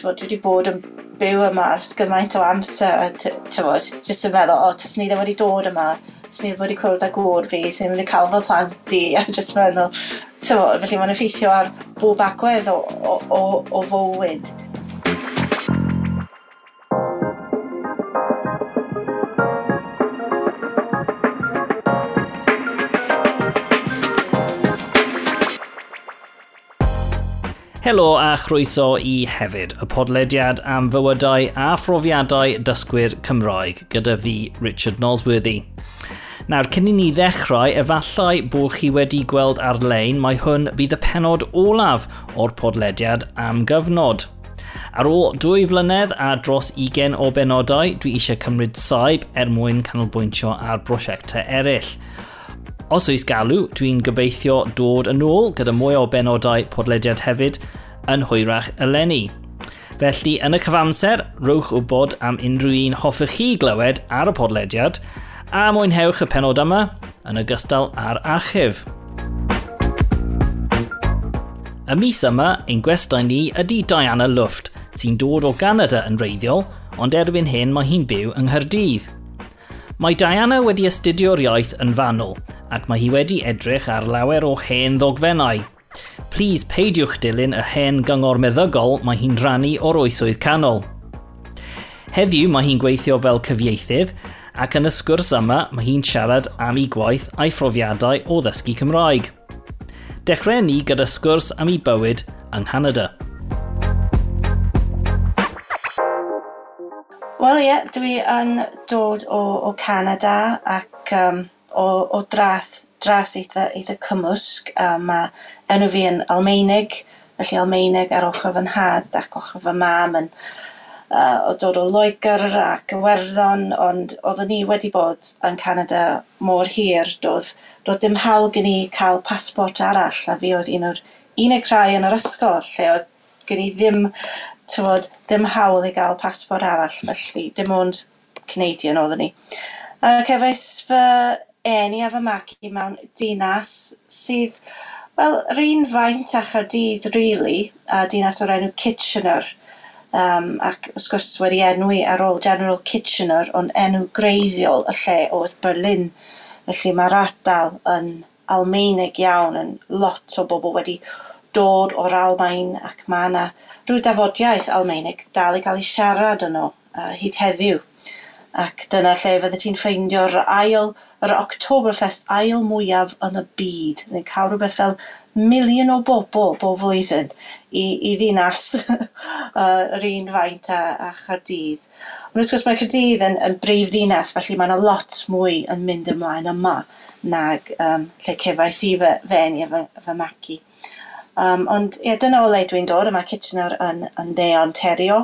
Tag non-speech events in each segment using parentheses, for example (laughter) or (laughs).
tywod, dwi wedi bod yn byw yma ers gymaint o amser, tywod, jyst yn meddwl, o, tas ni ddim wedi dod yma, tas ni ddim wedi cwrdd â gŵr fi, sy'n mynd i cael fy plant i, (laughs) a jyst meddwl, tywod, felly mae'n effeithio ar bob agwedd o, o, o, o fywyd. Helo a chroeso i hefyd, y podlediad am fywydau a phrofiadau dysgwyr Cymraeg, gyda fi Richard Nosworthy. Nawr, cyn i ni ddechrau, efallai bod chi wedi gweld ar-lein mae hwn bydd y penod olaf o'r podlediad am gyfnod. Ar ôl dwy flynedd a dros 20 o benodau, dwi eisiau cymryd saib er mwyn canolbwyntio ar brosiectau eraill. Os oes galw, dwi'n gobeithio dod yn ôl gyda mwy o benodau podlediad hefyd, yn hwyrach eleni. Felly, yn y cyfamser, rowch wybod am unrhyw un hoffech chi glywed ar y podlediad, a mwynhewch y penod yma yn ogystal â'r archif. Y mis yma, ein gwestai ni ydy Diana Luft, sy'n dod o Ganada yn reiddiol, ond erbyn hyn mae hi'n byw yng Nghyrdydd. Mae Diana wedi astudio'r iaith yn fanwl, ac mae hi wedi edrych ar lawer o hen ddogfennau, Please peidiwch dilyn y hen gyngor meddygol mae hi'n rannu o'r oesoedd canol. Heddiw mae hi'n gweithio fel cyfieithydd ac yn y sgwrs yma mae hi'n siarad am ei gwaith a'i phrofiadau o ddysgu Cymraeg. Dechrau ni gyda sgwrs am ei bywyd yng Nghanada. Wel ie, yeah, dwi yn dod o, o Canada ac um, o, o drath, dras eitha, eitha cymysg a mae enw fi yn Almeinig, felly Almeinig ar ochr fy nhad ac ochr fy mam yn uh, o dod o Loegr ac Iwerddon, ond oeddwn ni wedi bod yn Canada mor hir, doedd, doedd dim hawl gen i cael pasport arall a fi oedd un o'r unig rhai yn yr ysgol lle oedd gen i ddim, tywod, ddim hawl i gael pasport arall, felly dim ond Canadian oeddwn ni. Ac efais fy eni a fy magu mewn dinas sydd, wel, yr un faint a chardydd, really, a dinas o'r enw Kitchener. Um, ac wrth gwrs wedi enwi ar ôl General Kitchener, ond enw greiddiol y lle oedd Berlin. Felly mae'r ardal yn almeinig iawn, yn lot o bobl wedi dod o'r Almain ac mae yna rhyw dafodiaeth almeinig dal i gael ei siarad yno uh, hyd heddiw. Ac dyna lle fyddet ti'n ffeindio'r ail yr Oktoberfest ail mwyaf yn y byd. Ni'n cael rhywbeth fel miliwn o bobl bob flwyddyn i, i ddinas (laughs) yr un faint a, a Chardydd. Ond wrth gwrs mae Chardydd yn, yn brif ddinas, felly mae yna lot mwy yn mynd ymlaen yma nag um, lle cefais i fy, fe ni fy, fy magu. Um, ond ie, dyna o le dwi'n dod, yma Kitchener yn, yn De Ontario,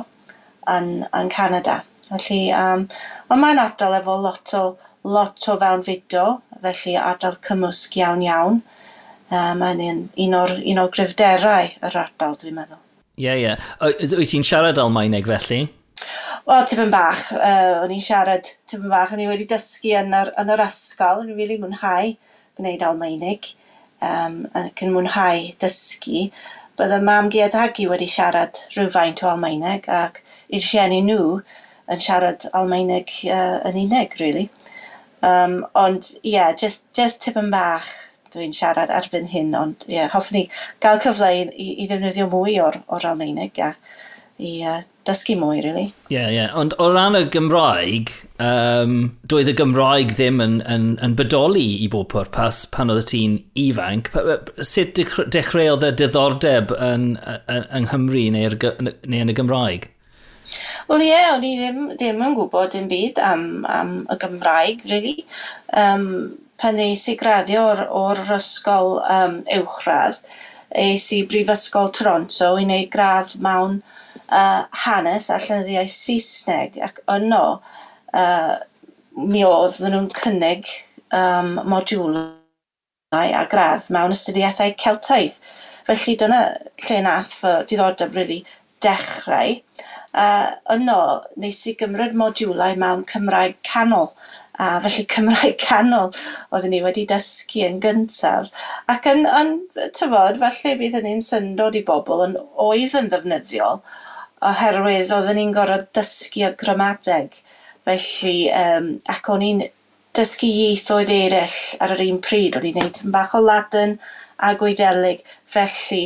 yn, yn Canada. Felly, um, ond mae'n ardal efo lot o lot o fewn fewnfudo, felly ardal cymysg iawn iawn. Um, mae'n un, un, o'r, un o'r gryfderau yr ardal, dwi'n meddwl. Ie, yeah, ie. Yeah. Wyt ti'n siarad Almaeneg felly? Wel, tipyn bach. Uh, o'n i'n siarad tipyn bach. O'n i wedi dysgu yn yr, yn yr ysgol. O'n i'n really mwynhau gwneud Almaeneg um, ac yn mwynhau dysgu. Bydd y mam gyd agi wedi siarad rhywfaint o Almaeneg ac i'r sieni nhw yn siarad Almaeneg uh, yn unig, really. Um, ond ie, yeah, just, just tipyn bach dwi'n siarad erbyn hyn, ond ie, yeah, hoffwn i gael cyfle i, i, i ddefnyddio mwy o'r, or Almeinig a i uh, dysgu mwy, really. Ie, yeah, ie. Yeah. Ond o ran y Gymraeg, um, doedd y Gymraeg ddim yn, yn, yn bodoli i bob pwrpas pan oedd ti'n ifanc. Sut dechreuodd y diddordeb yn, yn, yng Nghymru neu, neu yn y Gymraeg? Wel ie, yeah, o'n i ddim ddim yn gwybod dim byd am am y Gymraeg really. Um, pan es i graddio o'r o'r ysgol um, uwchradd eis i Brifysgol Toronto i wneud gradd mewn uh, hanes a llenyddiaeth Saesneg ac yno uh, mi oedd nhw'n cynnig um, modiwlau a gradd mewn ystudiaethau Celtaidd felly dyna lle nath fy diddordeb really dechrau. Uh, yno, nes i gymryd modiwlau mewn Cymraeg canol. A felly (laughs) Cymraeg canol oeddwn ni wedi dysgu yn gyntaf. Ac yn, yn tyfod, falle bydd hynny'n syndod i bobl yn oedd yn ddefnyddiol, oherwydd oedden ni'n gorfod dysgu y gramadeg. Felly, um, ac o'n i'n dysgu ieithoedd eraill ar yr un pryd. O'n i'n neud yn bach o Latin a Gwydelig. Felly,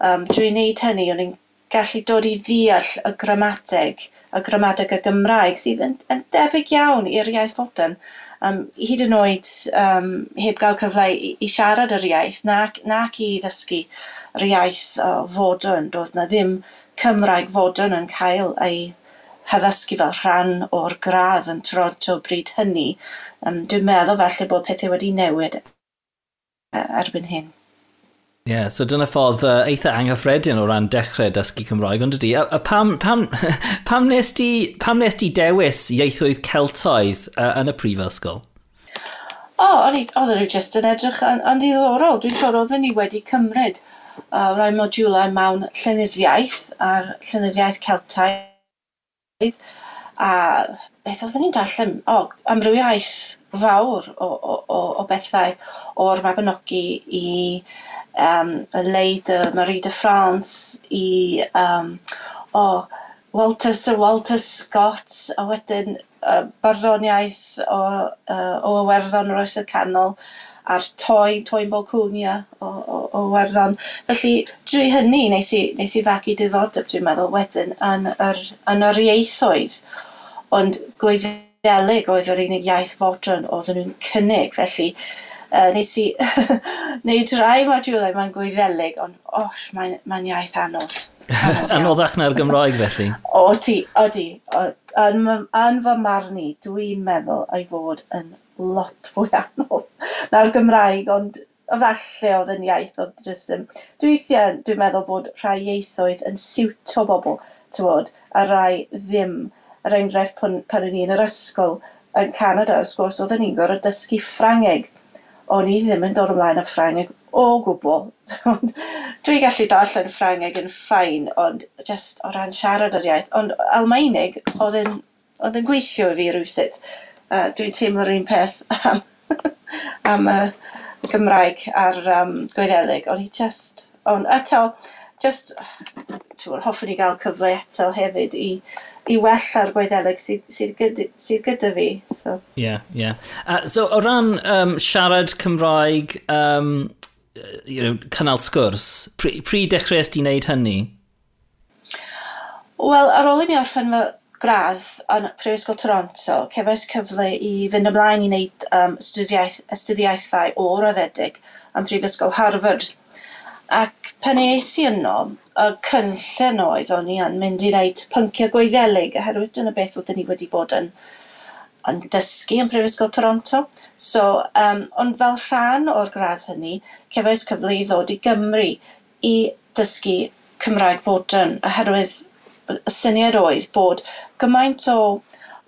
um, dwi'n wneud hynny, o'n i'n gallu dod i ddeall y gramadeg, y gramadeg y Gymraeg, sydd yn, yn debyg iawn i'r iaith fodern. Um, hyd yn oed um, heb gael cyfle i, i siarad yr iaith nac, nac i ddysgu yr iaith uh, fodern, doedd na ddim Cymraeg fodern yn cael ei haddysgu fel rhan o'r gradd yn Toronto bryd hynny. Um, dwi'n meddwl falle bod pethau wedi newid e, erbyn hyn. Ie, yeah, so dyna ffordd uh, eitha anghyffredin o ran dechrau dysgu Cymraeg, ond ydy, a, a pam, pam, (laughs) pam, nes di, pam nes di dewis ieithoedd Celtoedd uh, yn y prifysgol? O, oh, oedden nhw jyst yn edrych yn, yn ddiddorol. Dwi'n siŵr oedden ni wedi cymryd uh, rai modiwlau mewn llenyddiaeth a'r llenyddiaeth Celtaidd a beth oedden ni'n darllen, o, oh, amrywiaeth fawr o, o, o, o bethau o'r Mabinogi i um, a leid y Marie de France i um, o, Walter Sir Walter Scott a wedyn uh, barddoniaeth o, uh, o Iwerddon yr Oesau Canol a'r toi, toi'n Bolcwnia o, o, o Werddon. Felly, drwy hynny nes i, nes i fagu diddordeb, dwi'n meddwl, wedyn yn yr, yn yr ieithoedd. Ond gweithio oedd yr unig iaith fodron oedden nhw'n cynnig, felly uh, nes i (laughs) wneud rai modiwlau mae'n gwyddelig, ond oh, mae'n mae iaith anodd. (laughs) Anoddach na'r Gymraeg felly? O ti, o di. Yn fy marn i, dwi'n meddwl ei fod yn lot fwy (laughs) anodd na'r Gymraeg, ond falle oedd yn iaith oedd jyst yn... Dwi'n dwi meddwl bod rhai ieithoedd yn siwt o bobl, tywod, a rai ddim. Yr enghraifft pan, pan o'n i yn yr ysgol yn Canada, wrth gwrs, oedden ni'n gorfod dysgu Ffrangeg o'n i ddim yn dod ymlaen â Ffrangeg o gwbl. (laughs) Dwi gallu darllen Ffrangeg yn ffain, ond just o ran siarad yr iaith. Ond Almaenig, oedd yn, oedd yn gweithio i fi rhywsut. Uh, dwi'n teimlo'r un peth am, (laughs) am y Gymraeg a'r um, Gwyddelig. O'n i just... Ond eto, just twr, hoffwn i gael cyfle eto hefyd i, i wella'r gweddeleg sydd, sydd, gyda, sydd gyda fi. So. Yeah, yeah. uh, so, o ran um, siarad Cymraeg, um, you know, cynnal sgwrs, pryd pri dechreuais di wneud hynny? Wel, ar ôl i mi orffen fy gradd yn Prifysgol Toronto, cefais cyfle i fynd ymlaen i wneud um, studiaeth, astudiaethau o roddedig yn Prifysgol Harvard Ac pan es i yno, y cynllun oedd o'n i yn mynd i wneud pynciau gweiddielig, oherwydd dyna beth oedden ni wedi bod yn, yn dysgu yn Prifysgol Toronto. So, um, ond fel rhan o'r gradd hynny, cefais cyfle i ddod i Gymru i dysgu Cymraeg fodern, oherwydd y syniad oedd bod gymaint o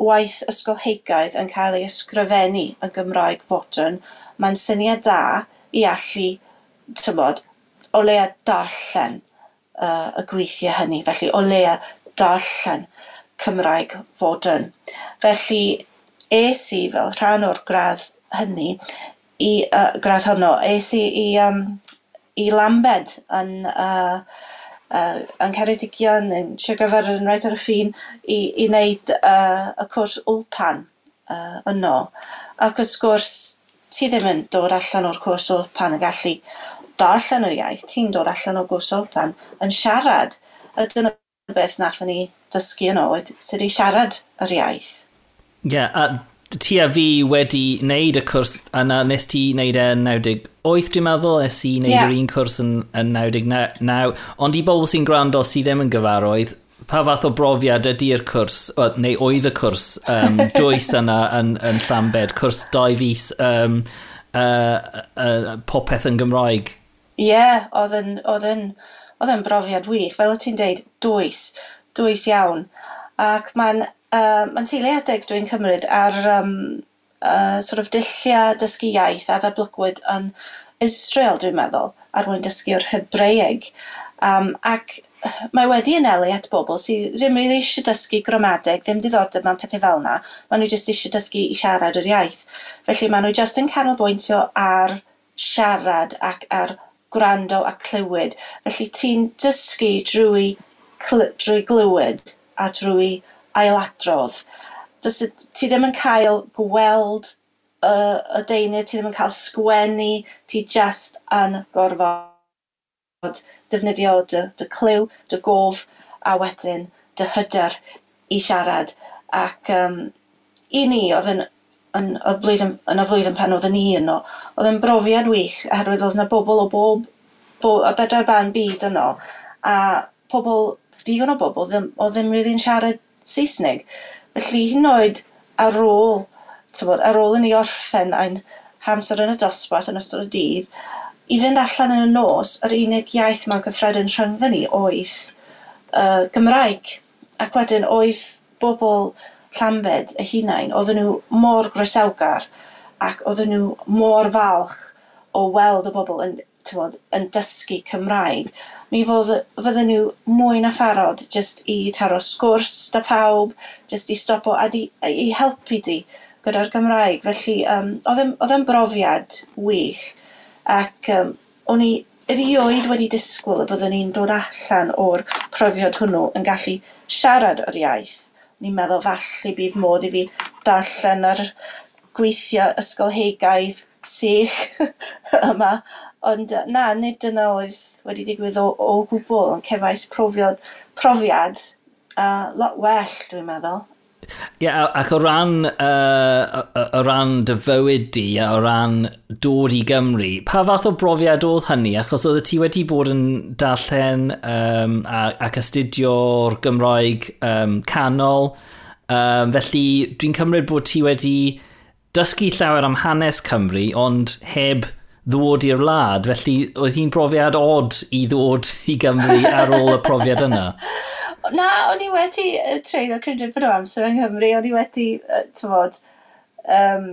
waith ysgolheigaidd yn cael ei ysgrifennu yn Gymraeg fodern, mae'n syniad da i allu tybod, o leia darllen uh, y gweithiau hynny. Felly o leia darllen Cymraeg fodern felly es i fel rhan o'r gradd hynny i uh, gradd honno es i i um, i Lambed yn uh, uh, yn Ceredigion, yn Sir yn rhaid ar y ffin i i wneud uh, y cwrs ulpan uh, yno. Ac wrth gwrs ti ddim yn dod allan o'r cwrs ulpan yn gallu darllen yr iaith, ti'n dod allan o gwrs orffen yn siarad. A dyna beth nathon ni dysgu yno, sydd i siarad yr iaith. Ie, yeah, a ti a fi wedi wneud y cwrs yna, nes ti wneud e yn 98 dwi'n meddwl, nes i wneud yeah. yr un cwrs yn, yn 99, ond i bobl sy'n gwrando sydd ddim yn gyfarwydd, pa fath o brofiad ydy'r cwrs, o, neu oedd y cwrs um, dwys (laughs) yna yn, yn Llambed, cwrs dau fus um, uh, uh, popeth yn Gymraeg Ie odd yn odd yn odd yn brofiad wych. Fel o't ti'n deud dwys dwys iawn. Ac ma'n uh, ma'n seiliedig dwi'n cymryd ar um, uh, sort of dullia dysgu iaith a ddablygwyd yn Israel dwi'n meddwl ar mwyn dysgu'r Hebraeg Um, ac mae wedi anelu at bobl sydd ddim really eisiau dysgu gramadeg, ddim diddordeb mewn pethau fel yna, maen nhw jyst eisiau dysgu i siarad yr iaith. Felly maen nhw jyst yn canolbwyntio ar siarad ac ar gwrando a clywed. Felly ti'n dysgu drwy, drwy glywed a drwy ailadrodd. Dys, ti ddim yn cael gweld y, y deunydd, ti ddim yn cael sgwennu, ti just yn gorfod defnyddio dy, dy clyw, dy gof, a wedyn dy hyder i siarad. Ac um, i ni, oedd yn yn y blwyddyn, yn y flwyddyn pan oedden ni yno, oedd yn brofiad wych, oherwydd oedd yna bobl o bob, bob a bedra'r ban byd yno, a pobl, ddigon o bobl, ddim, oedd ddim rydyn siarad Saesneg. Felly hyn oed ar ôl, tywod, ar ôl yn ei orffen ein hamser yn y dosbarth yn ystod y dydd, i fynd allan yn y nos, yr unig iaith mae'n gyffredin rhyngddyn ni oedd uh, Gymraeg. Ac wedyn oedd bobl Llambed y hunain, oedden nhw mor groesawgar ac oedden nhw mor falch o weld y bobl yn, tywod, yn dysgu Cymraeg. Mi fodd, fydden nhw mwy na pharod just i taro sgwrs da pawb, just i stopo a di, i helpu di gyda'r Gymraeg. Felly, um, oedd e'n brofiad wych ac um, o'n i erioed wedi disgwyl y byddwn ni'n dod allan o'r profiad hwnnw yn gallu siarad o'r iaith ni'n meddwl falle bydd modd i fi darllen yr gweithiau ysgolheigaidd sych (laughs) yma. Ond na, nid dyna oedd wedi digwydd o, o gwbl, ond cefais profiad, profiad a lot well, dwi'n meddwl. Ie, yeah, ac o ran, uh, o ran dy fywyd di a o ran dod i Gymru, pa fath o brofiad oedd hynny? Achos oedd ti wedi bod yn darllen um, ac astudio'r Gymraeg um, canol, um, felly dwi'n cymryd bod ti wedi dysgu llawer am hanes Cymru, ond heb ddod i'r wlad, felly oedd hi'n brofiad od i ddod i Gymru ar ôl y profiad yna? (laughs) Na, o'n i wedi uh, treulio cynrydd bod o amser yng Nghymru, o'n i wedi, uh, tyfod, um,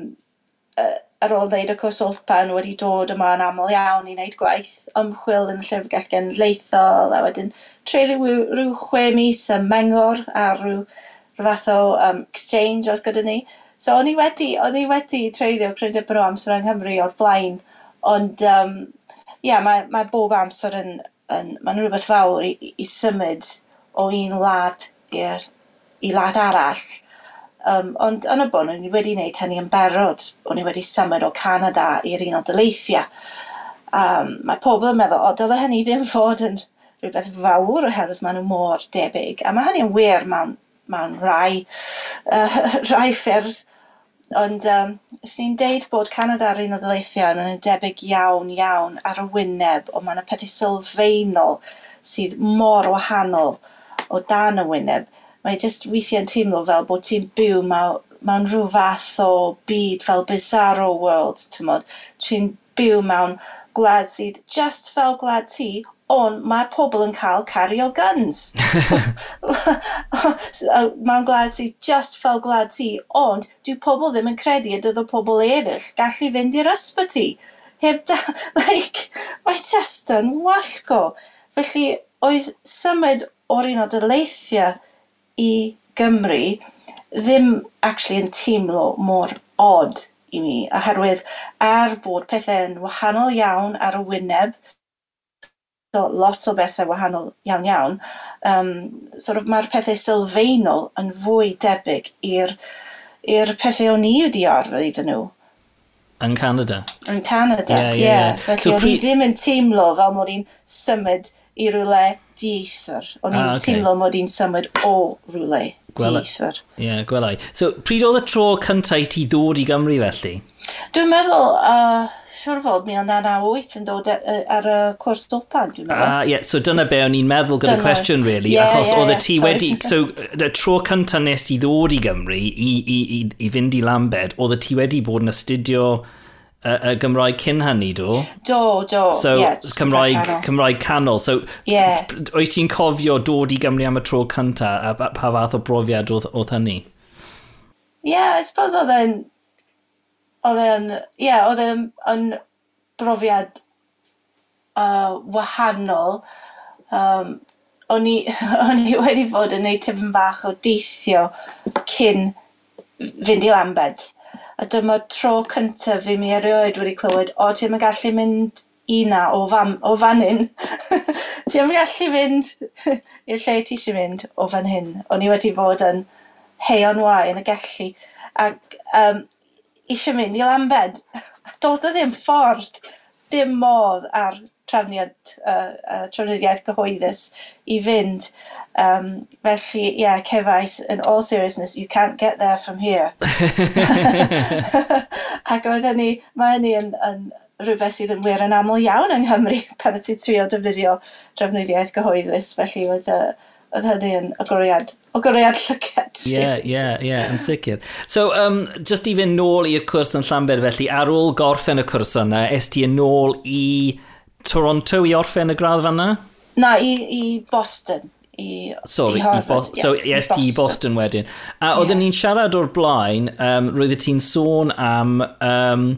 uh, ar ôl wneud y cwrs olpan wedi dod yma yn aml iawn i wneud gwaith ymchwil yn y Llyfrgell Genedlaethol, a wedyn treulio rhyw chwe mis ym Mengor a rhyw fath o um, exchange oedd gyda ni. So o'n i wedi, o'n i wedi treulio credyd bod o amser yng Nghymru o'r blaen, ond um, yeah, mae, mae bob amser yn, yn, mae'n rhywbeth fawr i, i symud o un wlad i'r i wlad arall. Um, ond yn y bon, o'n i wedi wneud hynny yn berod. O'n i wedi symud o Canada i'r un o Daleithiau. Um, mae pobl yn meddwl, o, dyle hynny ddim fod yn rhywbeth fawr oherwydd maen nhw mor debyg. A mae hynny yn wir mewn, mewn rai, uh, (laughs) rai ffyrdd. Ond um, sy'n deud bod Canada a'r un o dyleithiau yn debyg iawn iawn ar y wyneb, ond mae yna pethau sylfaenol sydd mor wahanol o dan y wyneb, mae jyst weithiau'n teimlo fel bod ti'n byw mewn, mewn rhyw fath o byd fel bizarro world, ti'n modd. Ti'n byw mewn gwlad sydd just fel gwlad ti, ond mae pobl yn cael cario guns. (laughs) Mae'n gwlad sydd just fel gwlad ti, ond dyw pobl ddim yn credu y dydd o pobl eraill gallu fynd i'r ysbyty. Heb da, (laughs) like, mae just yn wallgo. Felly, oedd symud o'r un o dyleithiau i Gymru ddim actually yn teimlo mor odd i mi, oherwydd er bod pethau'n wahanol iawn ar y wyneb, so lot o bethau wahanol iawn iawn, um, sort of mae'r pethau sylfaenol yn fwy debyg i'r i'r pethau o'n i wedi arfer iddyn nhw. Yn Canada? Yn Canada, ie. Yeah, yeah, yeah. yeah. Felly so, o'n i ddim yn teimlo fel mod i'n symud i rywle dieithr. O'n i'n ah, okay. teimlo mod i'n symud o rywle dieithr. Ie, yeah, gwelai. So, pryd oedd y tro cyntaf i ti ddod i Gymru felly? Dwi'n meddwl, uh, siwr fod 1998 yn dod ar y cwrs dwpan, dwi'n meddwl. Ah, yeah, so dyna be o'n i'n meddwl gyda'r cwestiwn, really, yeah, achos yeah, oedd y ti sorry. wedi... So, y tro cyntaf nes ti ddod i Gymru i, i, i, i fynd i Lambed, oedd y ti wedi bod yn astudio y, y Gymraeg cyn hynny, do? Do, do. So, yeah, Cymraeg, canol. Cymraeg canol. So, yeah. oes ti'n cofio dod i Gymru am y tro cyntaf a pa fath o brofiad oedd, oedd hynny? Yeah, I suppose oedd e'n... Oedd e'n... Yeah, oedd e'n brofiad uh, wahanol. Um, o'n i, (laughs) o'n i wedi fod yn neud tipyn bach o deithio cyn fynd i Lambed. A dyma tro cyntaf fi mi erioed wedi clywed, o ti'n yn gallu mynd i na o fam, o fan hyn. (laughs) ti yn gallu fynd (laughs) i'r lle ti eisiau mynd o fan hyn. O'n i wedi bod yn heon wai yn y gallu. Ac um, eisiau mynd i Lambed. (laughs) Doedd o ddim ffordd, dim modd ar trafniad uh, uh, trafnidiaeth gyhoeddus i fynd. Um, felly, ie, yeah, cefais, in all seriousness, you can't get there from here. (laughs) (laughs) Ac oedd hynny, mae hynny yn, yn rhywbeth sydd yn wir yn aml iawn yng Nghymru (laughs) pan y ti trio defnyddio drafnidiaeth gyhoeddus, felly oedd y oedd hynny yn agoriad, agoriad llyged. Ie, ie, ie, yn sicr. So, um, just i fynd nôl i'r cwrs yn Llanber felly, ar ôl gorffen y cwrs yna, est ti yn nôl i Toronto i orffen y gradd fanna? Na, i, i Boston. I, Sorry, i Harvard. I Bo yeah, so, yes, i Boston. Boston wedyn. A oedden yeah. ni'n siarad o'r blaen, um, roedd ti'n sôn am um,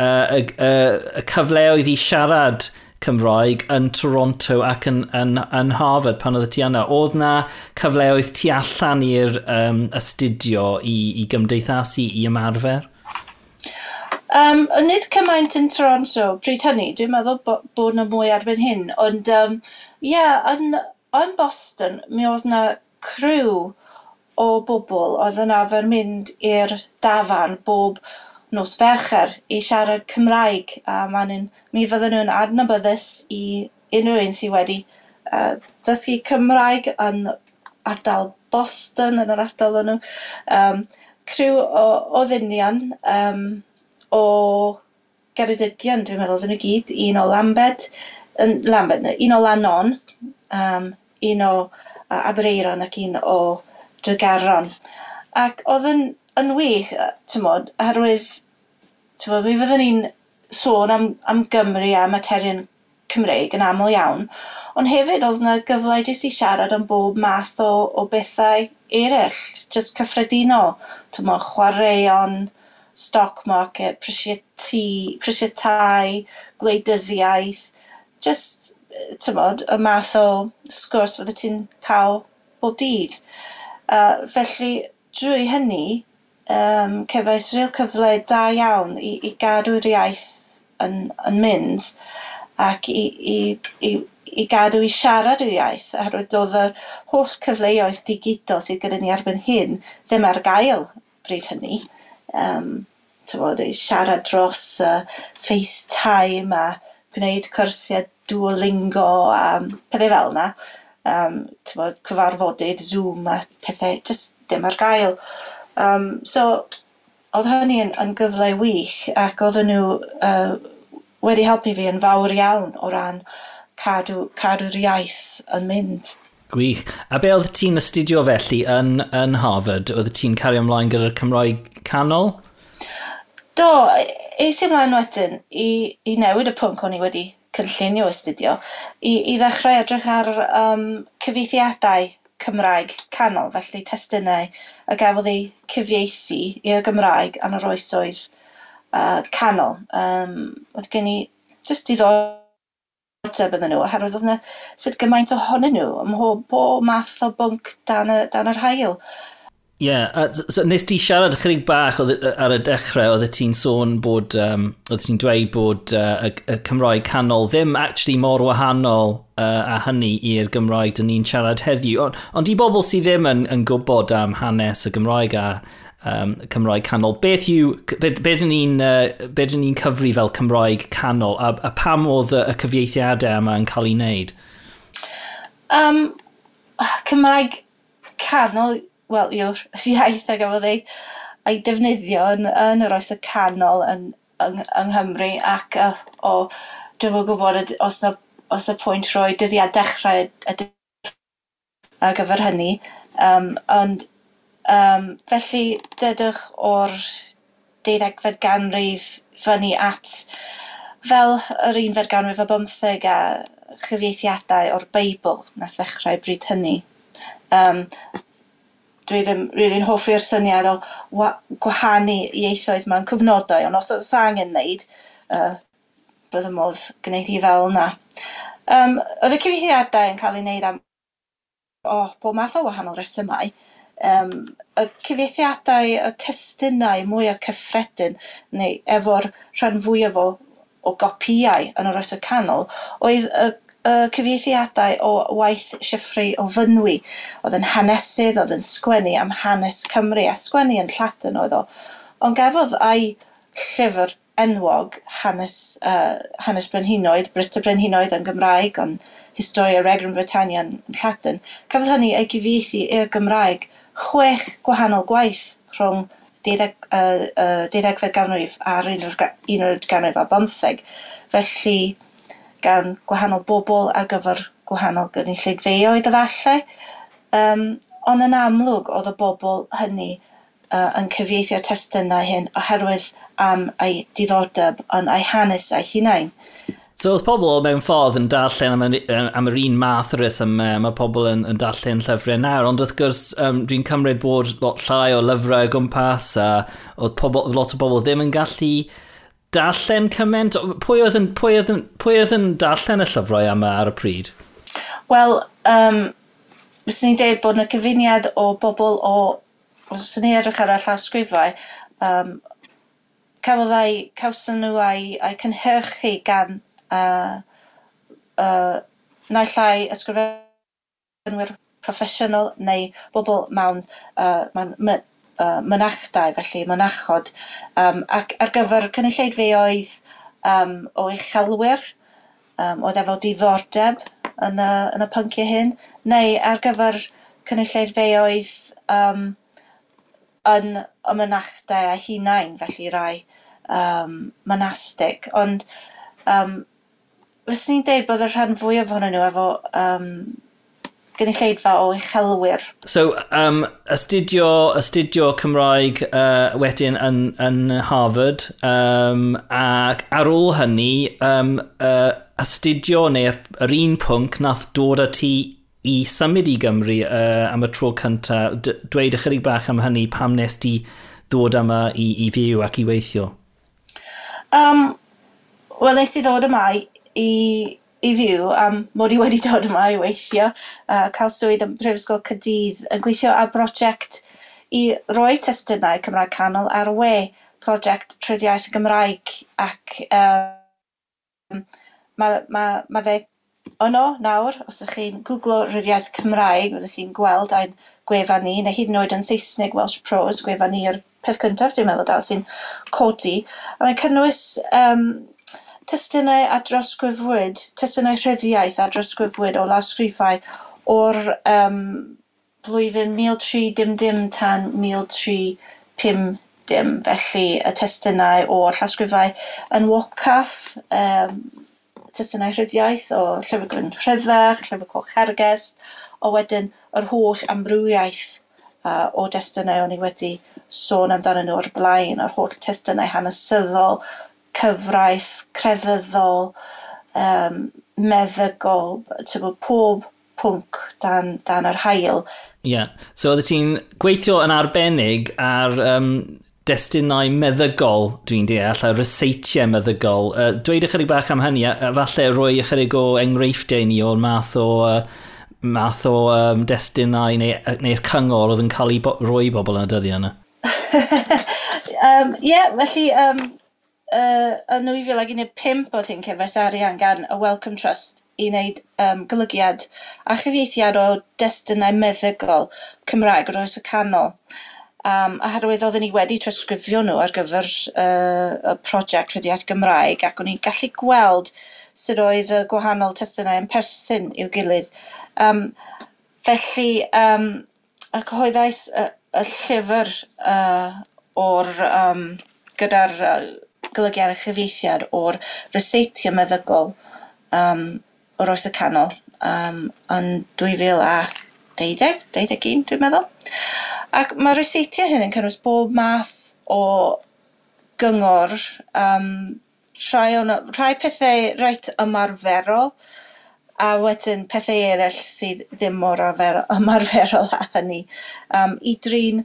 y uh, uh, uh, cyfleoedd i siarad Cymraeg yn Toronto ac yn, yn, yn Harvard pan oedd ti yna. Oedd na cyfleoedd tu allan i'r um, astudio i, i gymdeithasu, i ymarfer? Um, nid cymaint yn Toronto, pryd hynny, dwi'n meddwl bo bod yna mwy erbyn hyn, ond um, ie, yeah, yn, yn Boston, mi oedd yna crew o bobl oedd yn afer mynd i'r dafan bob nos fercher i siarad Cymraeg, a ma'n mi fydden nhw'n adnabyddus i unrhyw un sydd wedi uh, dysgu Cymraeg yn ardal Boston, yn yr ardal o'n nhw. Um, crew o, o ddynion, um, o Geredigion dwi'n meddwl, dyn nhw gyd. Un o Lambed, yn Lambed, un o Lanon, um, un o uh, Abereiron ac un o Drygaron. Ac oedd yn, yn wych, tymod, oherwydd, tymod, mi fyddwn ni'n sôn am, am Gymru a materion Cymreig yn aml iawn, ond hefyd oedd yna gyfle jyst i siarad am bob math o, o bethau eraill, jyst cyffredinol, tymod, chwaraeon, stock market, prisiau tai, gwleidyddiaeth, just, tymod, y math o sgwrs fydde ti'n cael bob dydd. Uh, felly, drwy hynny, um, cefais rhyw cyfle da iawn i, i gadw'r iaith yn, yn mynd ac i, i, i, i gadw i siarad yr iaith, oherwydd doedd yr holl cyfleoedd digidol sydd gyda ni erbyn hyn ddim ar gael bryd hynny um, tywod, i siarad dros uh, FaceTime a gwneud cwrsiau Duolingo a um, pethau fel yna. Um, tywod, cyfarfodydd Zoom a pethau just ddim ar gael. Um, so, oedd hynny yn, yn gyfle wych ac oedd nhw uh, wedi helpu fi yn fawr iawn o ran cadw, cadw'r iaith yn mynd. Gwych. A be oedd ti'n astudio felly yn, yn Harvard? Oedd ti'n cario ymlaen gyda'r Cymraeg canol? Do, eis i ymlaen wedyn i, i newid y pwnc o'n i wedi cynllunio astudio i, i ddechrau edrych ar um, cyfeithiadau Cymraeg canol, felly testunau a gafodd ei cyfieithu i'r Gymraeg yn yr oesoedd uh, canol. Um, oedd gen i just ddod ateb iddyn nhw oherwydd oedd yna sut gymaint ohonyn nhw ym mhob, bo math o bwnc dan, y, dan yr hael. Ie, yeah, so, nes ti siarad chydig bach oedd, ar y dechrau, oedd ti'n sôn bod, um, oedd ti'n dweud bod uh, y, y Cymraeg canol ddim actually mor wahanol uh, a hynny i'r Gymraeg dyn ni'n siarad heddiw. Ond ond i bobl sydd ddim yn, yn gwybod am hanes y Gymraeg a, um, Cymraeg canol. Beth yw, beth be dyn ni'n uh, ni cyfri fel Cymraeg canol a, a pam oedd y, y cyfieithiadau yma yn cael ei wneud? Um, Cymraeg canol, wel yw'r iaith ag efo ei, ei defnyddio yn, yn yr oes y canol yn, yng, yng Nghymru ac uh, o, dwi'n fwy gwybod os na, os na pwynt rhoi dyddiad dechrau ar gyfer hynny, um, ond Um, felly dydych o'r deuddegfed ganrif fyny at fel yr unfed ganrif o bymtheg a chyfieithiadau o'r Beibl na ddechrau bryd hynny. Um, dwi ddim rili'n hoffi'r syniad o gwahanu ieithoedd mewn cyfnodau, ond os oes angen wneud, uh, bydd y modd gwneud hi fel yna. Um, oedd y cyfieithiadau yn cael ei wneud am o bob math o wahanol resymau um, y cyfieithiadau, y testunau mwyaf cyffredin, neu efo'r rhan fwyaf o, o gopïau yn yr oesau canol, oedd y, y cyfieithiadau o waith siffru o Fynwy. Oedd yn hanesydd, oedd yn sgwennu am hanes Cymru, a sgwennu yn Lladin oedd o. Ond gafodd ai llyfr enwog hanes, uh, hanes Brenhinoedd, Brit y Brenhinoedd yn Gymraeg, ond Historia Regrum Britannia yn Lladin, cafodd hynny ei gyfieithu i'r Gymraeg chwech gwahanol gwaith rhwng deuddeg, uh, uh, deuddegfed ganrif a'r unfed ganrif a bymtheg. Felly, gan gwahanol bobl ar gyfer gwahanol gynulleidfeoedd efallai. Um, ond yn amlwg oedd y bobl hynny uh, yn cyfieithio'r testunau hyn oherwydd am eu diddordeb yn eu hanes eu hunain. So oedd pobl mewn ffordd yn darllen am, am yr un math o reswm, mae pobl yn, yn darllen llyfrau nawr, ond wrth gwrs um, dwi'n cymryd bod lot llai o lyfrau o gwmpas a oedd pobl, lot o bobl ddim yn gallu darllen cymaint. Pwy oedd yn, pwy oedd yn, pwy oedd yn darllen y llyfrau yma ar y pryd? Wel, um, fyswn i'n dweud bod yna cyfuniad o bobl o... Os ni edrych ar y llawsgrifau, um, cafodd eu cawson nhw a'i eu cynhyrchu gan uh, yy naill ai ysgrifennwyr proffesiynol neu bobl mewn uh, mewn my- uh, mynachdau, felly mynachod. Um, ac ar gyfer cynulleidfaoedd um, o uchelwyr um, oedd efo diddordeb yn y yn y pynciau hyn neu ar gyfer cynulleidfaoedd um, yn y mynachdau a hunain felly rai um, monastig ond um, fyswn ni'n deud bod y rhan fwyaf ohonyn nhw efo um, gynulleidfa o uchelwyr. So, um, astudio, astudio Cymraeg uh, wedyn yn, yn Harvard, um, ac ar ôl hynny, um, uh, astudio neu'r yr un pwnc nath dod â ti i symud i Gymru uh, am y tro cyntaf. Dweud ychydig bach am hynny pam nes ti ddod yma i, i fyw ac i weithio? Um, Wel, nes i ddod yma i, i i fyw am mod i wedi dod yma i weithio uh, cael swydd yn Mhrifysgol Cydydd yn gweithio ar brosiect i roi testunau Cymraeg Canol ar y we, prosiect Tryddiaeth Gymraeg ac um, mae ma, ma fe yno nawr, os ydych chi'n googlo ryddiaith Cymraeg, fyddwch chi'n gweld ein gwefan ni, neu hyd yn oed yn Saesneg Welsh Prose, gwefan ni yw'r peth cyntaf dwi'n meddwl dal sy'n codi. A mae'n cynnwys um, testunau a drosgwyfwyd, testunau rhyddiaeth a drosgwyfwyd o lawsgrifau o'r um, blwyddyn 1300 tan 1350. Felly y testunau o llawsgrifau yn Walcaff, um, testunau rhyddiaeth o Llyfr Gwyn Rhyddach, Llyfr Coch Herges, a wedyn yr holl amrywiaeth uh, o destunau o'n i wedi sôn amdano nhw o'r blaen, yr holl testunau hanesyddol, cyfraith, crefyddol, um, meddygol, tybo, pob pwnc dan, dan yr hael. Ie, yeah. so oeddet ti'n gweithio yn arbennig ar um, destunau meddygol, dwi'n deall, a reseitiau meddygol. Uh, dweud ychydig bach am hynny, a falle roi ychydig o enghreifftiau ni o'r math o... Uh, math o um, destunau neu'r neu, cyngor oedd yn cael ei bo roi bobl yn y dyddiau yna? (laughs) um, yeah, felly um, uh, yn 2015 oedd hi'n cefais arian gan y Welcome Trust i wneud um, golygiad a chyfieithiad o destunau meddygol Cymraeg o'r oes y canol. Um, a herwydd oedden ni wedi trawsgrifio nhw ar gyfer uh, y prosiect rhyddiaeth Gymraeg ac o'n i'n gallu gweld sut oedd y gwahanol testunau yn perthyn i'w gilydd. Um, felly, um, y cyhoeddais y, y llyfr uh, o'r um, gyda'r uh, golygu ar y chyfieithiad o'r reseitio meddygol um, o'r oes y canol um, yn 2012, a dwi'n meddwl. Ac mae'r reseitio hyn yn cynnwys bob math o gyngor, um, rhai, on, rhai pethau reit ymarferol, a wedyn pethau eraill sydd ddim mor ymarferol a hynny, um, i drin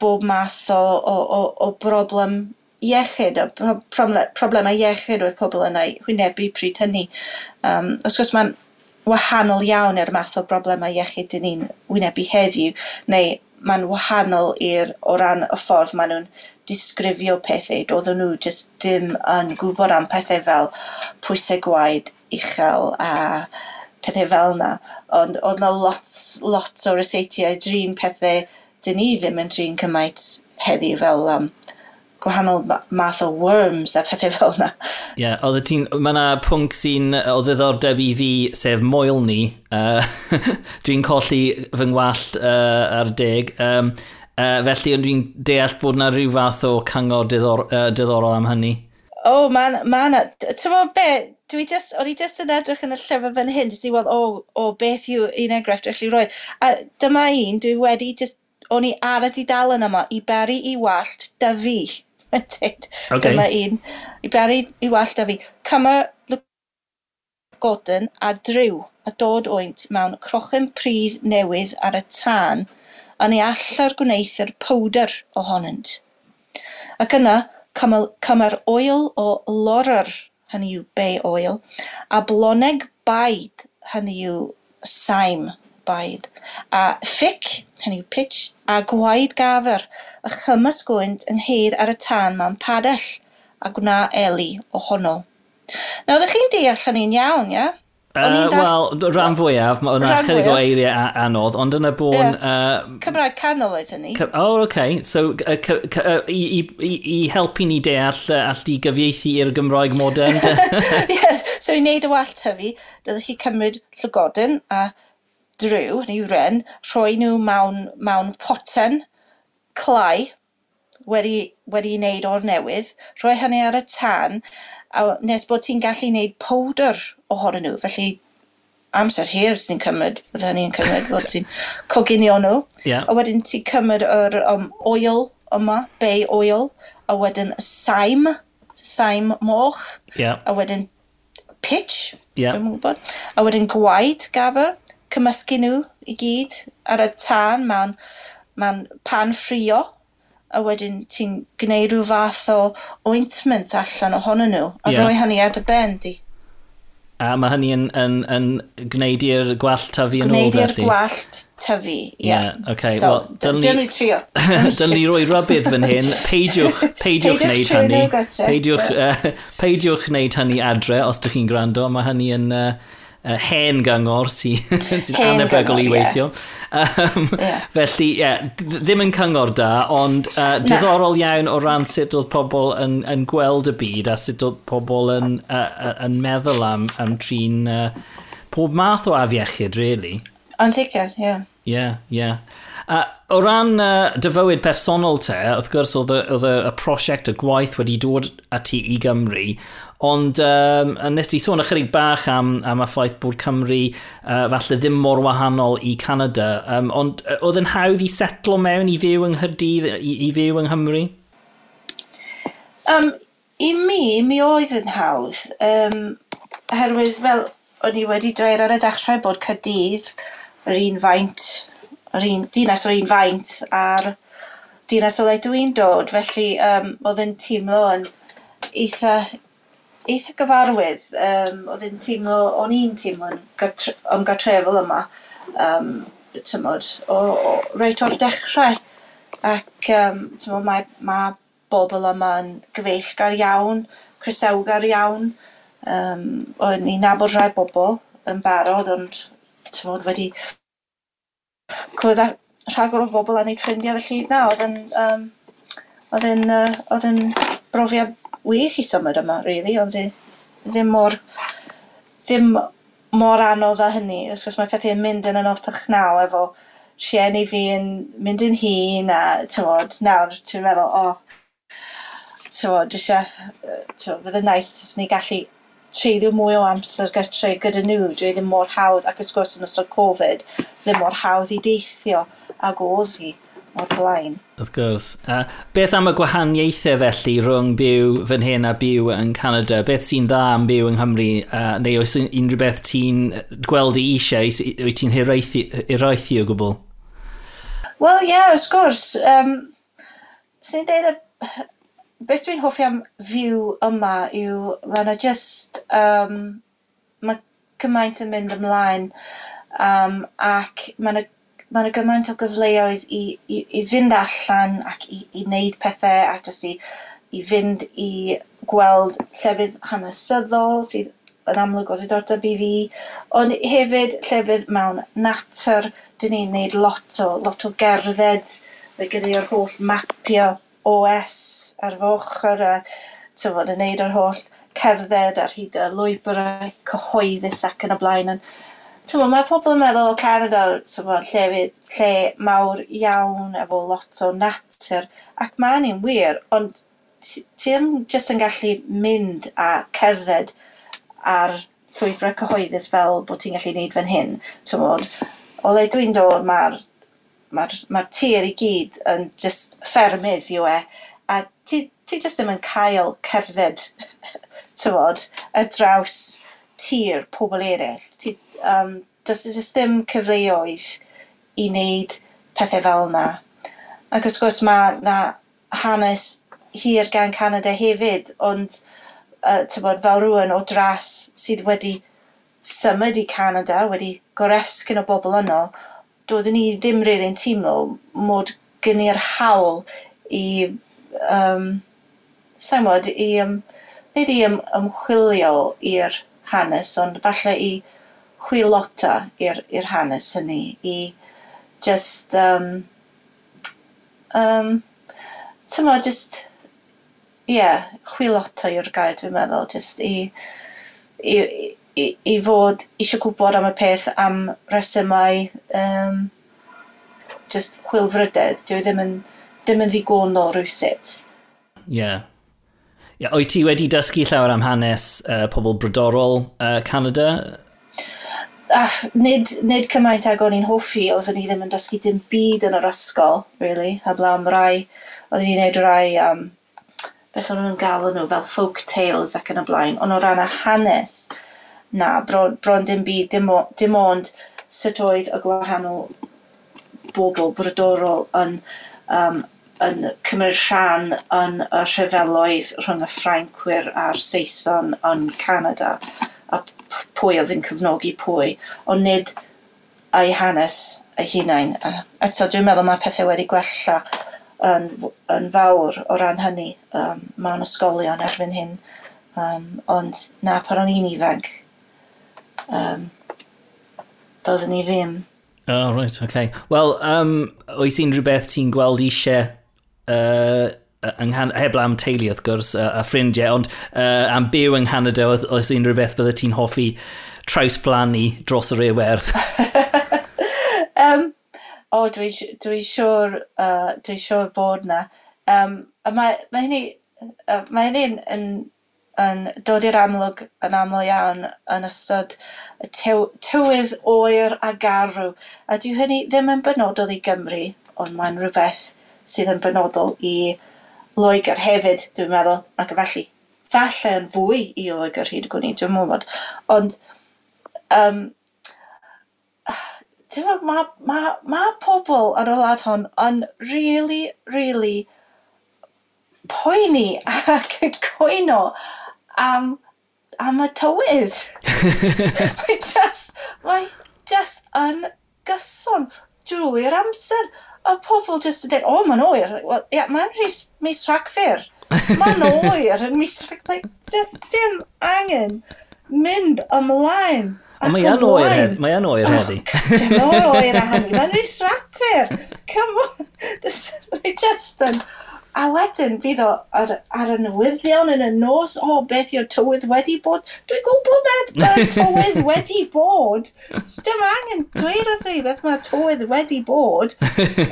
bob math o, o, o, o broblem iechyd a problemau iechyd oedd pobl yna ei wynebu pryd hynny. Um, os gwrs mae'n wahanol iawn i'r math o broblemau iechyd dyn ni'n wynebu heddiw, neu mae'n wahanol i'r o ran y ffordd maen nhw'n disgrifio pethau, doedden nhw jyst ddim yn gwybod am pethau fel pwysau gwaed, uchel a pethau fel yna. Ond oedd yna lot, lot o reseitiau drin pethau dyn ni ddim yn drin cymaint heddiw fel um, gwahanol math o worms a pethau fel yna. Ie, yeah, oedd ti'n... Mae yna pwnc sy'n o ddiddordeb i fi, sef moel ni. Uh, (laughs) dwi'n colli fy ngwallt uh, ar deg. Um, uh, felly, dwi'n deall bod yna rhyw fath o cyngor diddor, uh, diddorol am hynny. O, oh, mae ma yna... Ti'n meddwl be? Dwi just, o'n i just yn edrych yn y llyfr fan hyn, jyst i weld, o, oh, o, oh, beth yw un enghraifft rechli roi. A dyma un, dwi wedi, just, o'n i ar y didalen yma, i beri i wallt dyfu wedyn. Okay. Dyma un. I bari i wallt a fi. Cymer Gordon a Drew a dod oent mewn crochen pridd newydd ar y tân a ni allar gwneithio'r powder ohonynt. Ac yna, cymer oil o lorer, hynny yw bay oil, a bloneg baid, hynny yw saim baid. A ffic, hynny yw pitch, a gwaed gafr, y chymys gwynt yn hed ar y tân ma'n padell, a gwna eli ohono. Nawr, ydych chi'n deall hynny'n iawn, ia? Uh. Wel, rhan fwyaf, mae hwnna chydig o eiriau anodd, ond yna bôn... Yeah. Uh, Cymraeg canol oedd ni. O, oh, okay. So, uh, uh, i, i, i helpu ni deall uh, all di gyfieithu i'r Gymraeg modern. (laughs) yes. So, i wneud y wallt hyfu, dydych chi cymryd llygodyn a driw neu wren, rhoi nhw mewn, mewn poten clai wedi, wedi wneud o'r newydd, rhoi hynny ar y tan, a nes bod ti'n gallu wneud powder ohonyn nhw. Felly amser hir sy'n cymryd, bydda ni'n cymryd, bod ti'n (laughs) coginio nhw. Yeah. A wedyn ti'n cymryd yr um, oil yma, bay oil, a wedyn saim, saim moch, yeah. a wedyn pitch, yeah. dwi'n gwybod, a wedyn gwaed gafr, cymysgu nhw i gyd ar y tân ma'n, ma'n pan ffrio a wedyn ti'n gwneud rhyw fath o ointment allan ohonyn nhw a yeah. roi hynny ar dy ben di. A mae hynny yn, yn, yn gwneud i'r gwallt tyfu yn ôl, Gwneud i'r gwallt tyfu, ie. Yeah. yeah. okay. So, well, dyn ni... trio. (laughs) Dyn ni roi rybydd fan hyn. (laughs) Peidiwch, peidiwch wneud hynny. Peidiwch, uh, (laughs) peidiwch wneud hynny adre os ydych chi'n gwrando. Mae hynny yn... Uh, uh, hen gyngor (laughs) sy'n sy anebygol i weithio. Yeah. Um, yeah. Felly, yeah, ddim yn cyngor da, ond uh, diddorol Na. iawn o ran sut oedd pobl yn, yn gweld y byd a sut oedd pobl yn, uh, yn meddwl am, am trin uh, pob math o afiechyd, really. Ond sicr, ie. Yeah. Ie, yeah, ie. Yeah. Uh, o ran uh, dyfywyd personol te, wrth gwrs oedd y, y prosiect y gwaith wedi dod ati i Gymru, Ond um, nes ti sôn ychydig bach am, am y ffaith bod Cymru uh, falle ddim mor wahanol i Canada. Um, ond uh, oedd yn hawdd i setlo mewn i fyw yng Nghyrdydd, i, i fyw yng Nghymru? Um, I mi, mi oedd yn hawdd. Um, herwydd, fel o'n i wedi dweud ar y dechrau bod Cydydd yr un faint, yr un, dinas o'r un faint a'r dinas o le dwi'n dod. Felly, um, oedd yn teimlo yn eitha eitha gyfarwydd. Um, oedd yn teimlo, o'n i'n teimlo teimlo'n ymgatrefol yma, um, tymod, o, o, reit o'r dechrau. Ac, um, tymod, mae, mae bobl yma yn gyfeillgar iawn, crisewgar iawn. Um, o'n i'n nabod rhai bobl yn barod, ond, tymod, wedi cwrdd ar rhagor o bobl a wneud ffrindiau, felly na, oedd yn, um, oedd yn, uh, oedd yn brofiad wych i symud yma really, ond ddim mor ddim mor anodd â hynny. Os gwrs mae pethau'n mynd yn anoddach naw efo rhieni fi yn mynd yn hun a tywod nawr ti'n meddwl o oh, tywod dwi eisiau fydd yn nice os ni gallu treiddio mwy o amser gytre gyda nhw. Dwi ddim mor hawdd, ac wrth gwrs yn ystod Covid, ddim mor hawdd i deithio ag oedd hi o'r blaen. Wrth gwrs. Uh, beth am y gwahaniaethau felly rhwng byw fan hyn a byw yn Canada? Beth sy'n dda am byw yng Nghymru? Uh, neu oes unrhyw beth ti'n gweld i eisiau? Wyt ti'n hiraethu o gwbl? Wel, ie, yeah, wrth gwrs. Um, sy'n i'n deud, y... beth dwi'n hoffi am fyw yma yw, mae yna just, um, mae cymaint yn mynd ymlaen um, ac mae yna mae yna gymaint o gyfleoedd i i i fynd allan ac i i wneud pethau a jyst i i fynd i gweld llefydd hanesyddol sydd yn amlwg o ddiddordeb i fi, ond hefyd llefydd mewn natur. 'Dyn ni'n neud lot o lot o gerdded. Fe gyda o'r holl mapio OS ar fy ochor a tyfod yn neud yr holl cerdded ar hyd y lwybrau cyhoeddus ac yn y blaen yn Tyma, mae pobl yn meddwl o Canada, tyma, llefydd, lle mawr iawn efo lot o natur, ac mae ni'n wir, ond ti, ddim jyst yn gallu mynd a cerdded ar llwybrau cyhoeddus fel bod ti'n gallu gwneud fan hyn. Tymod, o le dwi'n dod, mae'r mae ma tir i gyd yn just ffermydd yw e, a ti, ti just ddim yn cael cerdded, (laughs) tymod, y draws tir pobl eraill. Ti, um, does e just ddim cyfleoedd i wneud pethau fel yna. Ac wrth gwrs mae na hanes hir gan Canada hefyd, ond uh, bod, fel rhywun o dras sydd wedi symud i Canada, wedi goresgyn o bobl yno, doeddwn ni ddim rili'n really teimlo mod gen i'r hawl i, um, sa'n mod, i, um, nid i ym, ymchwilio i'r hanes ond falle i chwilota i'r hanes hynny i just um, um, tymo just ie yeah, chwilota yw'r gair dwi'n meddwl just i i, i, i fod eisiau gwybod am y peth am resymau um, just chwilfrydedd. Dwi e ddim yn, ddim yn ddigonol rhywsut. Ie, yeah, Yeah, o'i ti wedi dysgu llawer am hanes uh, pobl brodorol uh, Canada? Ah, nid, nid cymaint ag o'n i'n hoffi, oeddwn i ddim yn dysgu dim byd yn yr ysgol, really, heblaw am rai, oeddwn i'n neud rai um, beth o'n nhw'n galw nhw fel folk tales ac yn y blaen, ond o ran y hanes, na, bron, bron dim byd, dim, o, dim ond sut oedd y gwahanol bobl brodorol yn um, yn cymryd rhan yn y rhyfeloedd rhwng y Ffrancwyr a'r Saeson yn Canada a pwy oedd yn cyfnogi pwy, ond nid ei hanes ei hunain. Eto, dwi'n meddwl mae pethau wedi gwella yn, yn fawr o ran hynny um, mewn ysgolion erbyn hyn, um, ond na pan o'n i'n ifanc, um, doeddwn ni ddim. O, oh, right, okay. Wel, um, oes unrhyw beth ti'n gweld eisiau uh, yng Nghan heb am teulu wrth gwrs a, a ffrindiau, ond uh, am byw yng Nghanada oes, oedd unrhyw beth bydde ti'n hoffi trawsblannu dros yr ewerth. um, (laughs) o, oh, dwi'n dwi, dwi siŵr, uh, dwi siŵr bod na. Um, mae, mae hynny, uh, mae hynny'n yn, yn, yn dod i'r amlwg yn aml iawn yn ystod y tywydd oer a garw. A dwi hynny ddim yn benodol i Gymru, ond mae'n rhywbeth sydd yn benodol i Loegr hefyd, dwi'n meddwl, ac felly, falle yn fwy i Loegr hyd y gwni, dwi'n meddwl. Ond, um, ti'n fawr, mae ma, ma pobl ar y wlad hon yn really, really poeni ac yn coeno am, am y tywydd. (laughs) mae just, mae just yn gyson drwy'r amser oedd pobl just yn dweud, o, oh, mae'n oer. Wel, ia, yeah, mae'n mis rhagfyr. Mae'n oer yn mis rhagfyr. Just dim angen mynd ymlaen. Ond mae yn oer hyn, mae yn oer heddi. Dim oer a hynny, mae'n rhys rhagfyr. Come on, (laughs) it's just yn... A wedyn fydd o ar, ar y newyddion yn y nos, o, oh, beth yw'r tywydd wedi bod. Dwi'n gwybod beth mae'r tywydd (laughs) wedi bod. Dim angen dweud wrth i beth mae'r tywydd wedi bod. (laughs)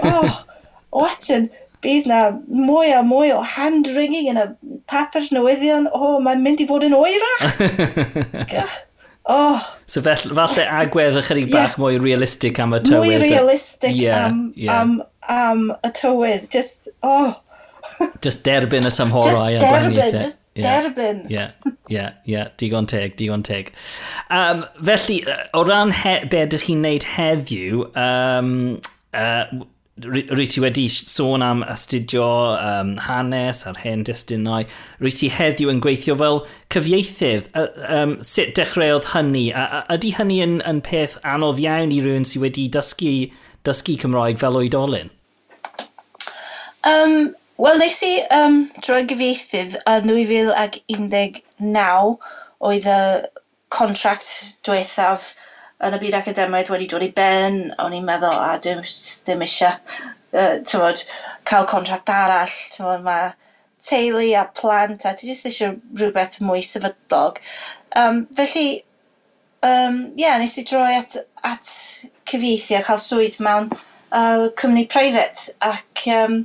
Oh, wedyn, bydd na mwy a mwy o hand-wringing yn y papur newyddion. O, oh, mae'n mynd i fod yn oerach. (laughs) Oh. So fell, falle agwedd ychydig yeah. bach mwy realistig am y tywydd. Mwy realistig yeah, am, yeah. am, am, y tywydd. Just, oh. Just derbyn y tymhorau a gwahaniaethau. Just derbyn, just derbyn. Ie, yeah, ie, digon teg, digon teg. Um, felly, o ran he, be ydych chi'n neud heddiw, um, uh, Rwy ti wedi sôn am astudio um, hanes a'r hen destunau. Rwy ti heddiw yn gweithio fel cyfieithydd. Uh, um, sut dechreuodd hynny? A, a, ydy hynny yn, yn peth anodd iawn i rywun sydd wedi dysgu, dysgu Cymraeg fel oedolyn? Um, Wel, nes i um, droi gyfieithydd yn 2019 oedd y contract diwethaf yn y byd academaidd wedi dod i ben, o'n i'n meddwl, a dim, dim eisiau uh, tywod, cael contract arall, tywod, mae teulu a plant, a ti jyst eisiau rhywbeth mwy sefydlog. Um, felly, um, yeah, nes i droi at, at cyfieithu a cael swydd mewn uh, cwmni preifat, ac um,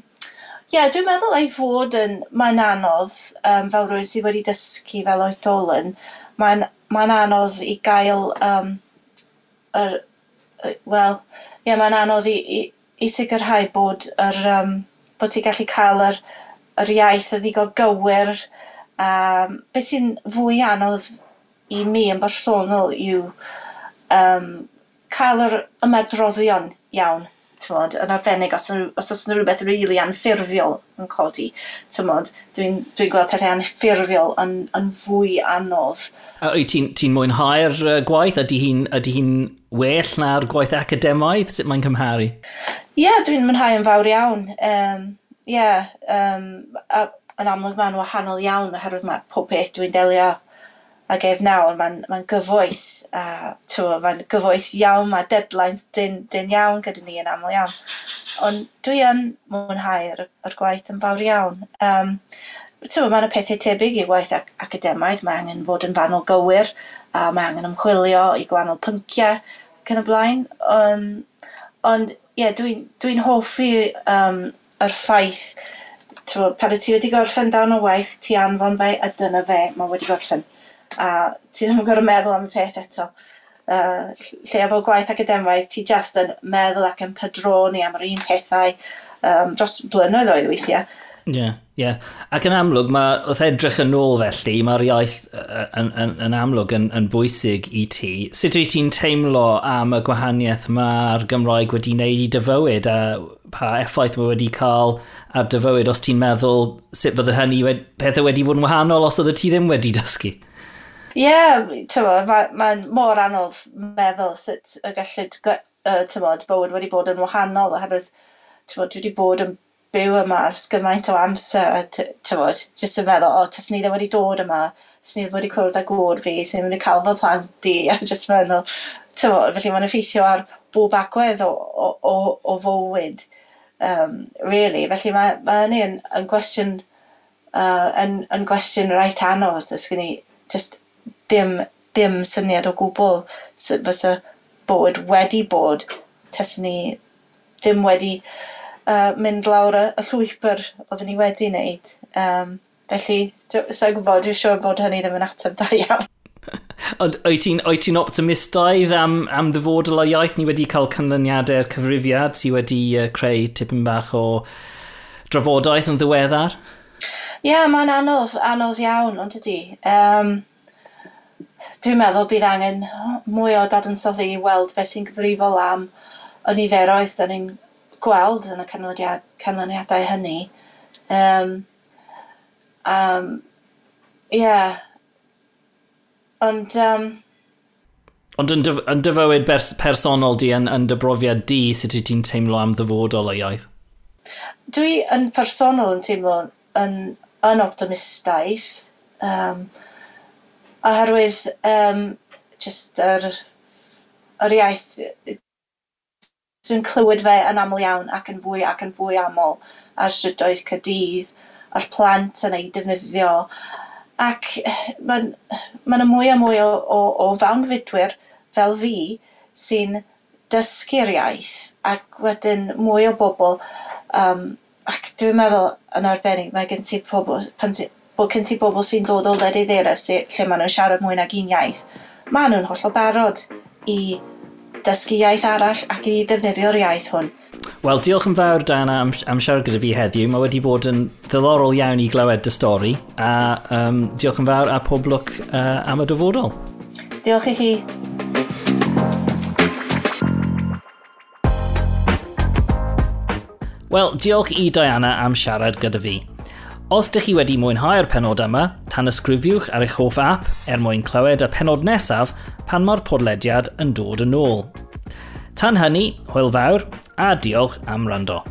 Ie, yeah, dwi'n meddwl ei fod yn... Mae'n anodd, um, fel rwy'n sydd wedi dysgu fel oedolyn, mae'n mae anodd i gael, um, er, wel, ie, yeah, mae'n anodd i, i, i sicrhau bod, yr, um, bod ti'n gallu cael yr, yr iaith y ddigo gywir. Um, beth sy'n fwy anodd i mi yn bersonol yw um, cael yr ymedroddion iawn tymod, yn arbennig os, os oes yna rhywbeth rili really anffurfiol yn codi. Tymod, dwi'n dwi, gweld pethau anffurfiol yn, yn fwy anodd. A wyt ti'n ti mwynhau'r uh, gwaith? Ydy hi'n hi well na'r gwaith academaidd? Sut mae'n cymharu? Ie, yeah, dwi'n mwynhau yn fawr iawn. Um, yeah, um, a, yn amlwg mae'n wahanol iawn oherwydd mae pob peth dwi'n delio ag ef nawr mae'n ma gyfoes a uh, mae'n gyfoes iawn mae deadlines dyn, dyn iawn gyda ni yn aml iawn ond dwi yn mwynhau yr gwaith yn fawr iawn um, So, mae'n y pethau tebyg i waith ac academaidd, mae angen fod yn fanol gywir, a mae angen ymchwilio i gwannol pynciau ac yn y blaen. Um, ond, ie, yeah, dwi'n dwi, dwi hoffi um, yr ffaith, tywa, pan y ti wedi gorffen dawn o waith, ti anfon fe, a dyna fe, mae wedi gorffen a ti ddim yn gorfod meddwl am y peth eto. Uh, lle efo gwaith academaidd, ti just yn meddwl ac yn padroni am yr un pethau um, dros blynyddoedd oedd weithiau. Ie, yeah, ie. Yeah. Ac yn amlwg, mae, wrth edrych yn ôl felly, mae'r iaith yn, yn, yn amlwg yn, yn bwysig i ti. Sut wyt ti'n teimlo am y gwahaniaeth mae'r Gymraeg wedi wneud i dyfywyd a pa effaith mae wedi cael ar dyfywyd os ti'n meddwl sut bydde hynny, pethau wedi bod yn wahanol os oedd ti ddim wedi dysgu? Ie, yeah, mae'n mor anodd meddwl sut y gallu tymod, bywyd wedi bod yn wahanol oherwydd tywod, dwi wedi bod yn byw yma ers gymaint o amser a tymod, jyst yn meddwl, o, tas ni ddim wedi dod yma, tas ni ddim wedi cwrdd â gŵr fi, sy'n mynd i cael fy plant i, (laughs) a jyst meddwl, tywod, felly mae'n effeithio ar bob agwedd o, o, o, o fywyd, um, really, felly mae, mae hynny yn, yn gwestiwn, uh, yn, yn gwestiwn reit anodd, ys gen i, just ddim ddim syniad o gwbl sut fysa bywyd wedi bod tasen ni ddim wedi uh, mynd lawr y, y llwybr oeddwn ni wedi wneud. Um, felly, sa'n gwybod, dwi'n siŵr bod hynny ddim yn ateb da iawn. (laughs) Ond oed ti'n ti optimistaidd am, am ddyfodol o iaith? Ni wedi cael canlyniadau'r cyfrifiad sydd wedi uh, creu tipyn bach o drafodaeth yn ddiweddar? Ie, yeah, mae'n anodd, anodd iawn, ond ydy. Um, dwi'n meddwl bydd angen mwy o dadansoddi i weld beth sy'n gyfrifol am y niferoedd da ni'n gweld yn y canlyniadau hynny. Um, um, yeah. Ond... Um, Ond yn, dyf yn dyfywyd personol di yn, yn dybrofiad di sut wyt ti'n teimlo am ddyfodol o iaith? Dwi yn personol yn teimlo yn, yn optimistaeth. Um, oherwydd um, just yr, yr iaith dwi'n clywed fe yn aml iawn ac yn fwy ac yn fwy aml ar strydoedd Cydydd a'r plant yn ei defnyddio. Ac mae yna mwy a mwy o, o, o fawnfudwyr fel fi sy'n dysgu'r iaith ac wedyn mwy o bobl um, ac dwi'n meddwl yn arbennig mae gen ti pobl pan ti, bod cyn ti bobl sy'n dod o ledydd eraill lle maen nhw'n siarad mwy nag un iaith, maen nhw'n hollol barod i dysgu iaith arall ac i ddefnyddio'r iaith hwn. Wel, diolch yn fawr, Dana, am, am siarad gyda fi heddiw. Mae wedi bod yn ddiddorol iawn i glywed dy stori, a um, diolch yn fawr a pob lwc uh, am y dyfodol. Diolch i chi. Wel, diolch i Diana am siarad gyda fi. Os ydych chi wedi mwynhau'r penod yma, tan ysgrifiwch ar eich hoff app er mwyn clywed y penod nesaf pan mae'r podlediad yn dod yn ôl. Tan hynny, hwyl fawr a diolch am rando.